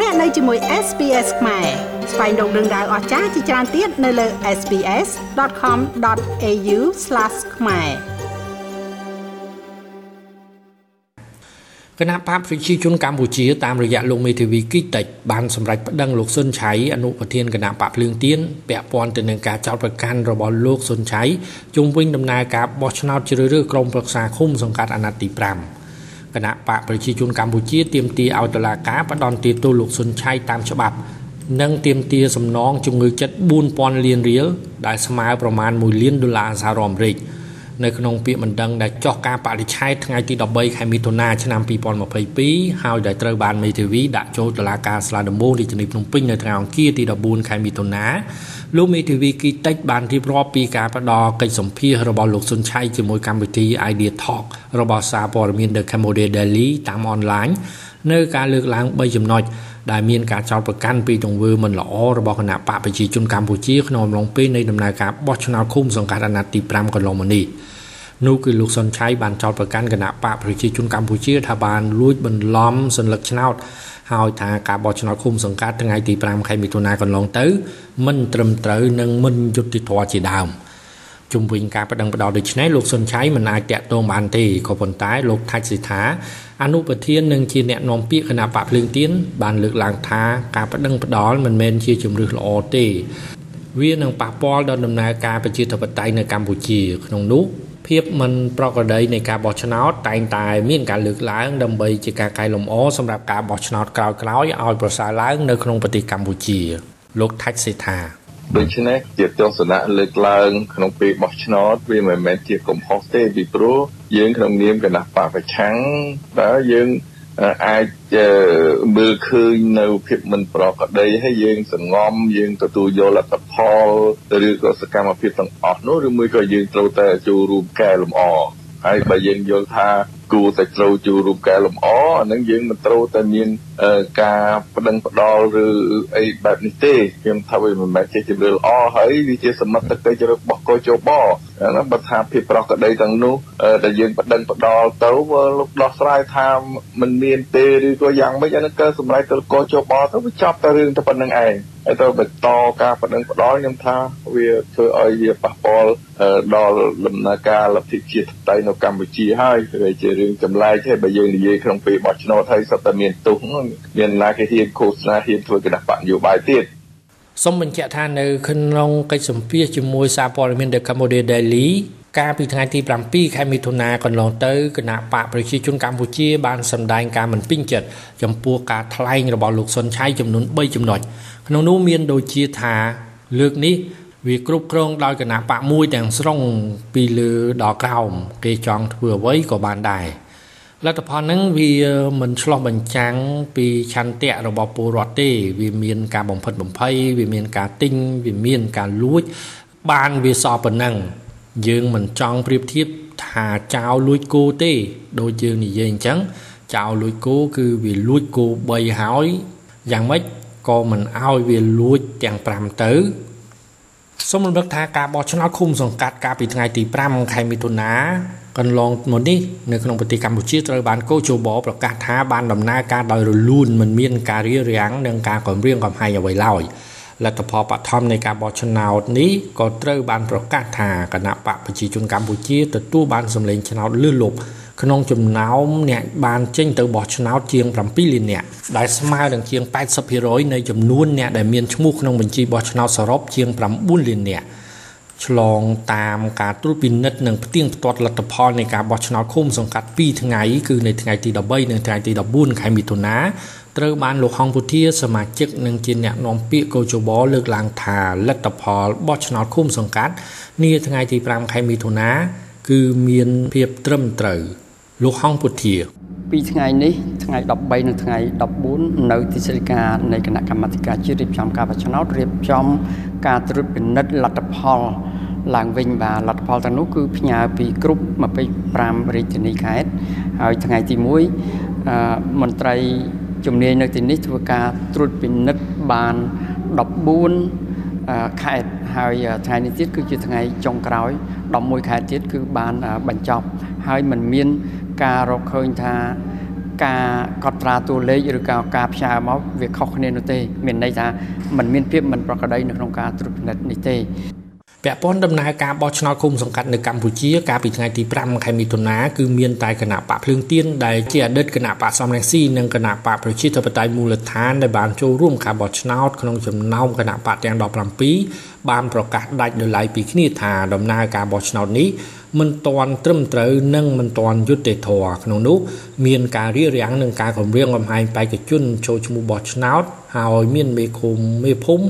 លោកអ្នកនៅជាមួយ SPS ខ្មែរស្វែងរកដឹងដៅអស្ចារ្យជាច្រើនទៀតនៅលើ SPS.com.au/ ខ្មែរគណៈបកប្រជាជនកម្ពុជាតាមរយៈលោកមេធាវីគីតិចបានសម្រេចប្តឹងលោកសុនឆៃអនុប្រធានគណៈបកភ្លើងទៀនពាក់ព័ន្ធទៅនឹងការចោទប្រកាន់របស់លោកសុនឆៃជុំវិញដំណើរការបោះឆ្នោតជ្រើសរើសក្រុមប្រឹក្សាឃុំសង្កាត់អាណត្តិទី5 គណៈបកប្រជាជនកម្ពុជាទាមទារឲ្យតុលាការផ្តន្ទាទោសលោកសុនឆៃតាមច្បាប់និងទាមទារសំណងជំងឺចិត្ត4000លានរៀលដែលស្មើប្រមាណ1លានដុល្លារសហរដ្ឋអាមេរិក។ នៅក្នុងពាក្យបណ្ដឹងដែលចោះការបរិច្ឆេទថ្ងៃទី13ខែមិថុនាឆ្នាំ2022ហើយដែលត្រូវបានមេធាវីដាក់ចូលតុលាការស្លាដំបងរាជធានីភ្នំពេញនៅថ្ងៃអង្គារទី14ខែមិថុនាលោកមេធាវីគីតិចបានរៀបរាប់ពីការផ្ដល់កិច្ចសម្ភាសរបស់លោកសុនឆៃជាមួយកម្មវិធី Idea Talk របស់សារព័ត៌មាន The Cambodia Daily តាមអនឡាញ នៅការលើកឡើង3ចំណុចដែលមានការចោទប្រកាន់ពីទង្វើមិនល្អរបស់គណៈបកប្រជាជនកម្ពុជាក្នុងអំឡុងពេលនៃដំណើរការបោះឆ្នោតឃុំសង្កាត់អាណត្តិទី5កន្លងមកនេះនោះគឺលោកសុនឆៃបានចោទប្រកាន់គណៈបកប្រជាជនកម្ពុជាថាបានលួចបន្លំសัญลักษณ์ឆ្នោតហើយថាការបោះឆ្នោតឃុំសង្កាត់ថ្ងៃទី5ខែមិថុនាកន្លងទៅមិនត្រឹមត្រូវនិងមិនយុត្តិធម៌ជាដើម ជុំវិញការបដិងបដោដូចនេះលោកសុនឆៃមិនអាចតាក់ទងបានទេក៏ប៉ុន្តែលោកថាច់សិដ្ឋាអនុប្រធាននិងជាអ្នកនាំពាក្យគណៈបកភ្លើងទៀនបានលើកឡើងថាការបដិងបដោមិនមែនជាជំរឿសល្អទេវានឹងប៉ះពាល់ដល់ដំណើរការប្រជាធិបតេយ្យនៅកម្ពុជាក្នុងនោះភាពមិនប្រក្រតីនៃការបោះឆ្នោតតែងតែមានការលើកឡើងដើម្បីជាការកែលម្អសម្រាប់ការបោះឆ្នោតក្រោយៗឲ្យប្រសើរឡើងនៅក្នុងប្រទេសកម្ពុជាលោកថាច់សេដ្ឋា ដូច្នេះជាទស្សនៈលើកឡើងក្នុងពេលបោះឆ្នោតវាមិនមែនជាកំហុសទេពីព្រោះយើងក្នុងនាមគណៈបពប្រឆាំងតើយើងអាចមើលឃើញនៅភាពមិនប្រក្រតីហើយយើងសង្ងំយើងទទួលយកលទ្ធផលឬក៏សកម្មភាពទាំងអស់នោះឬមួយក៏យើងត្រូវតែចូលរួមកែលម្អហើយបើយើងយល់ថា គួរតែត្រូវចូលរូបកែលម្អអានឹងយើងមិនត្រូវតែមានការបដិងផ្ដាល់ឬអីបែបនេះទេខ្ញុំថាវាមិនមែនជាជំរឿល្អហើយវាជាសមត្ថកិច្ចរបស់កោជបណាបើថាភាពប្រកដីទាំងនោះដែលយើងបដិងផ្ដាល់ទៅលោកដោះស្រាយថាมันមានទេឬក៏យ៉ាងម៉េចអានឹងក៏សម្រាប់ទៅកោជបទៅវាចប់តែរឿងតែប៉ុណ្្នឹងឯងហើយទៅបន្តការបដិងផ្ដាល់ខ្ញុំថាវាធ្វើឲ្យវាប៉ះពាល់ដល់ដំណើរការលទ្ធិជាតិតៃនៅកម្ពុជាហើយវាជារឿងចម្លែកទេបើយើងនិយាយក្នុងពេលបោះឆ្នោតហើយសុទ្ធតែមានទុះមានណាគេហ៊ានឃោសនាហ៊ានធ្វើគណៈបកនយោបាយទៀតសូមបញ្ជាក់ថានៅក្នុងកិច្ចសម្ភាសជាមួយសារព័ត៌មាន The Cambodia Daily កាលពីថ្ងៃទី7ខែមិថុនាកន្លងទៅគណៈបកប្រជាជនកម្ពុជាបានសម្ដែងការមិនពេញចិត្តចំពោះការថ្លែងរបស់លោកសុនឆៃចំនួន3ចំណុចក្នុងនោះមានដូចជាថាលើកនេះ វាគ្រប់គ្រងដោយគណៈបកមួយទាំងស្រុងពីលើដល់ក្រោមគេចង់ធ្វើអ្វីក៏បានដែរលទ្ធផលហ្នឹងវាមិនឆ្លោះបញ្ចាំងពីឆន្ទៈរបស់ពលរដ្ឋទេ វាមានការបំផិតបំភ័យវាមានការទិញវាមានការលួច បានវាសអប៉ុណ្ណឹងយើងមិនចង់ប្រៀបធៀបថាចៅលួចគោទេ ដូចយើងនិយាយអញ្ចឹងចៅលួចគោគឺវាលួចគោ3ហើយយ៉ាងម៉េចក៏មិនឲ្យវាលួចទាំង5ទៅ សូមរំលឹកថាការបោះឆ្នោតឃុំសង្កាត់កាលពីថ្ងៃទី5ខែមិថុនាកន្លងមកនេះនៅក្នុងប្រទេសកម្ពុជាត្រូវបានកោជបប្រកាសថាបានដំណើរការដោយរលូនមិនមានការរារាំងនិងការគំរាមកំហែងអ្វីឡើយលទ្ធផលបឋមនៃការបោះឆ្នោតនេះក៏ត្រូវបានប្រកាសថាគណៈបកប្រជាជនកម្ពុជាទទួលបានសម្លេងឆ្នោតលើសលប់ ក្នុងចំណោមអ្នកបានចេញទៅបោះឆ្នោតជាង7លាននាក់ដែលស្មើនឹងជាង80%នៃចំនួនអ្នកដែលមានឈ្មោះក្នុងបញ្ជីបោះឆ្នោតសរុបជាង9លាននាក់ឆ្លងតាមការត្រួតពិនិត្យនិងផ្ទៀងផ្ទាត់លទ្ធផលនៃការបោះឆ្នោតឃុំសង្កាត់2ថ្ងៃគឺនៅថ្ងៃទី13និងថ្ងៃទី14ខែមិថុនាត្រូវបានលោកហងពុធាសមាជិកនិងជាអ្នកនាំពាក្យកោជបលើកឡើងថាលទ្ធផលបោះឆ្នោតឃុំសង្កាត់នាថ្ងៃទី5ខែមិថុនាគឺមានភាពត្រឹមត្រូវ លោកហងពុធាពីថ្ងៃនេះថ្ងៃ13និងថ្ងៃ14នៅទីស្តីការនៃគណៈកម្មាធិការជាតិរៀបចំការបោះឆ្នោតរៀបចំការត្រួតពិនិត្យលទ្ធផលឡើងវិញបាទលទ្ធផលទាំងនោះគឺផ្ញើពីគ្រប់25រាជធានីខេត្តហើយថ្ងៃទី1មន្ត្រីជំនាញនៅទីនេះធ្វើការត្រួតពិនិត្យបាន14 ខេត្តហើយថ្ងៃនេះទៀតគឺជាថ្ងៃចុងក្រោយ11ខេត្តទៀតគឺបានបញ្ចប់ហើយมันមានការរកឃើញថា ការកត់ត្រាតួលេខឬក៏ការផ្ញើមកវាខុសគ្នានោះទេ មានន័យថាมันមានភាពមិនប្រក្រតីនៅក្នុងការត្រួតពិនិត្យនេះទេ ពាក់ព័ន្ធដំណើរការបោះឆ្នោតគុំសង្កាត់នៅកម្ពុជាកាលពីថ្ងៃទី5ខែមិថុនាគឺមានតែគណៈបកភ្លើងទៀនដែលជាអតីតគណៈបកសំរងស៊ីនិងគណៈបកប្រជាធិបតេយ្យមូលដ្ឋានដែលបានចូលរួមការបោះឆ្នោតក្នុងចំណោមគណៈបកទាំង17បានប្រកាសដាច់ដោយឡែកពីគ្នាថាដំណើរការបោះឆ្នោតនេះ មិនទាន់ត្រឹមត្រូវនិងមិនទាន់យុត្តិធម៌ក្នុងនោះមានការរៀបរៀងនិងការគម្រាមកំហែងបេក្ខជនចូលឈ្មោះបោះឆ្នោតហើយមានមេឃុំមេភូមិ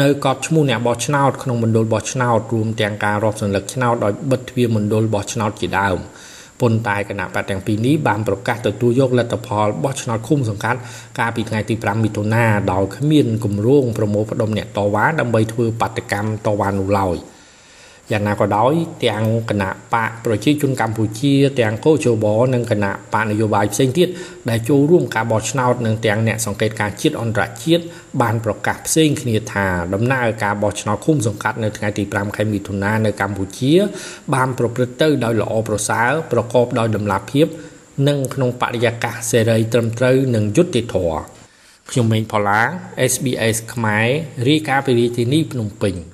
នៅកត់ឈ្មោះអ្នកបោះឆ្នោតក្នុងមណ្ឌលបោះឆ្នោតរួមទាំងការរាប់សន្លឹកឆ្នោតដោយបិទទ្វារមណ្ឌលបោះឆ្នោតជាដើមប៉ុន្តែគណៈបកទាំងពីរនេះបានប្រកាសទទួលយកលទ្ធផលបោះឆ្នោតឃុំសង្កាត់កាលពីថ្ងៃទី5មិថុនាដោយគ្មានគម្រោងប្រមូលផ្ដុំអ្នកតវ៉ាដើម្បីធ្វើបាតកម្មតវ៉ានោះឡើយ។ យ៉ាងណាក៏ដោយទាំងគណៈបកប្រជាជនកម្ពុជា ទាំងកោជបនិងគណៈបកនយោបាយផ្សេងទៀតដែលចូលរួមការបោះឆ្នោតនិងទាំងអ្នកសង្កេតការជាតិអន្តរជាតិបានប្រកាសផ្សេងគ្នាថាដំណើរការបោះឆ្នោតឃុំសង្កាត់នៅថ្ងៃទី5ខែមិថុនានៅកម្ពុជា បានប្រព្រឹត្តទៅដោយល្អប្រសើរប្រកបដោយតម្លាភាពនិងក្នុងបរិយាកាសសេរីត្រឹមត្រូវនិងយុត្តិធម៌ខ្ញុំម៉េងផល្លា SBS ខ្មែររាយការណ៍ពីរាជធានីភ្នំពេញ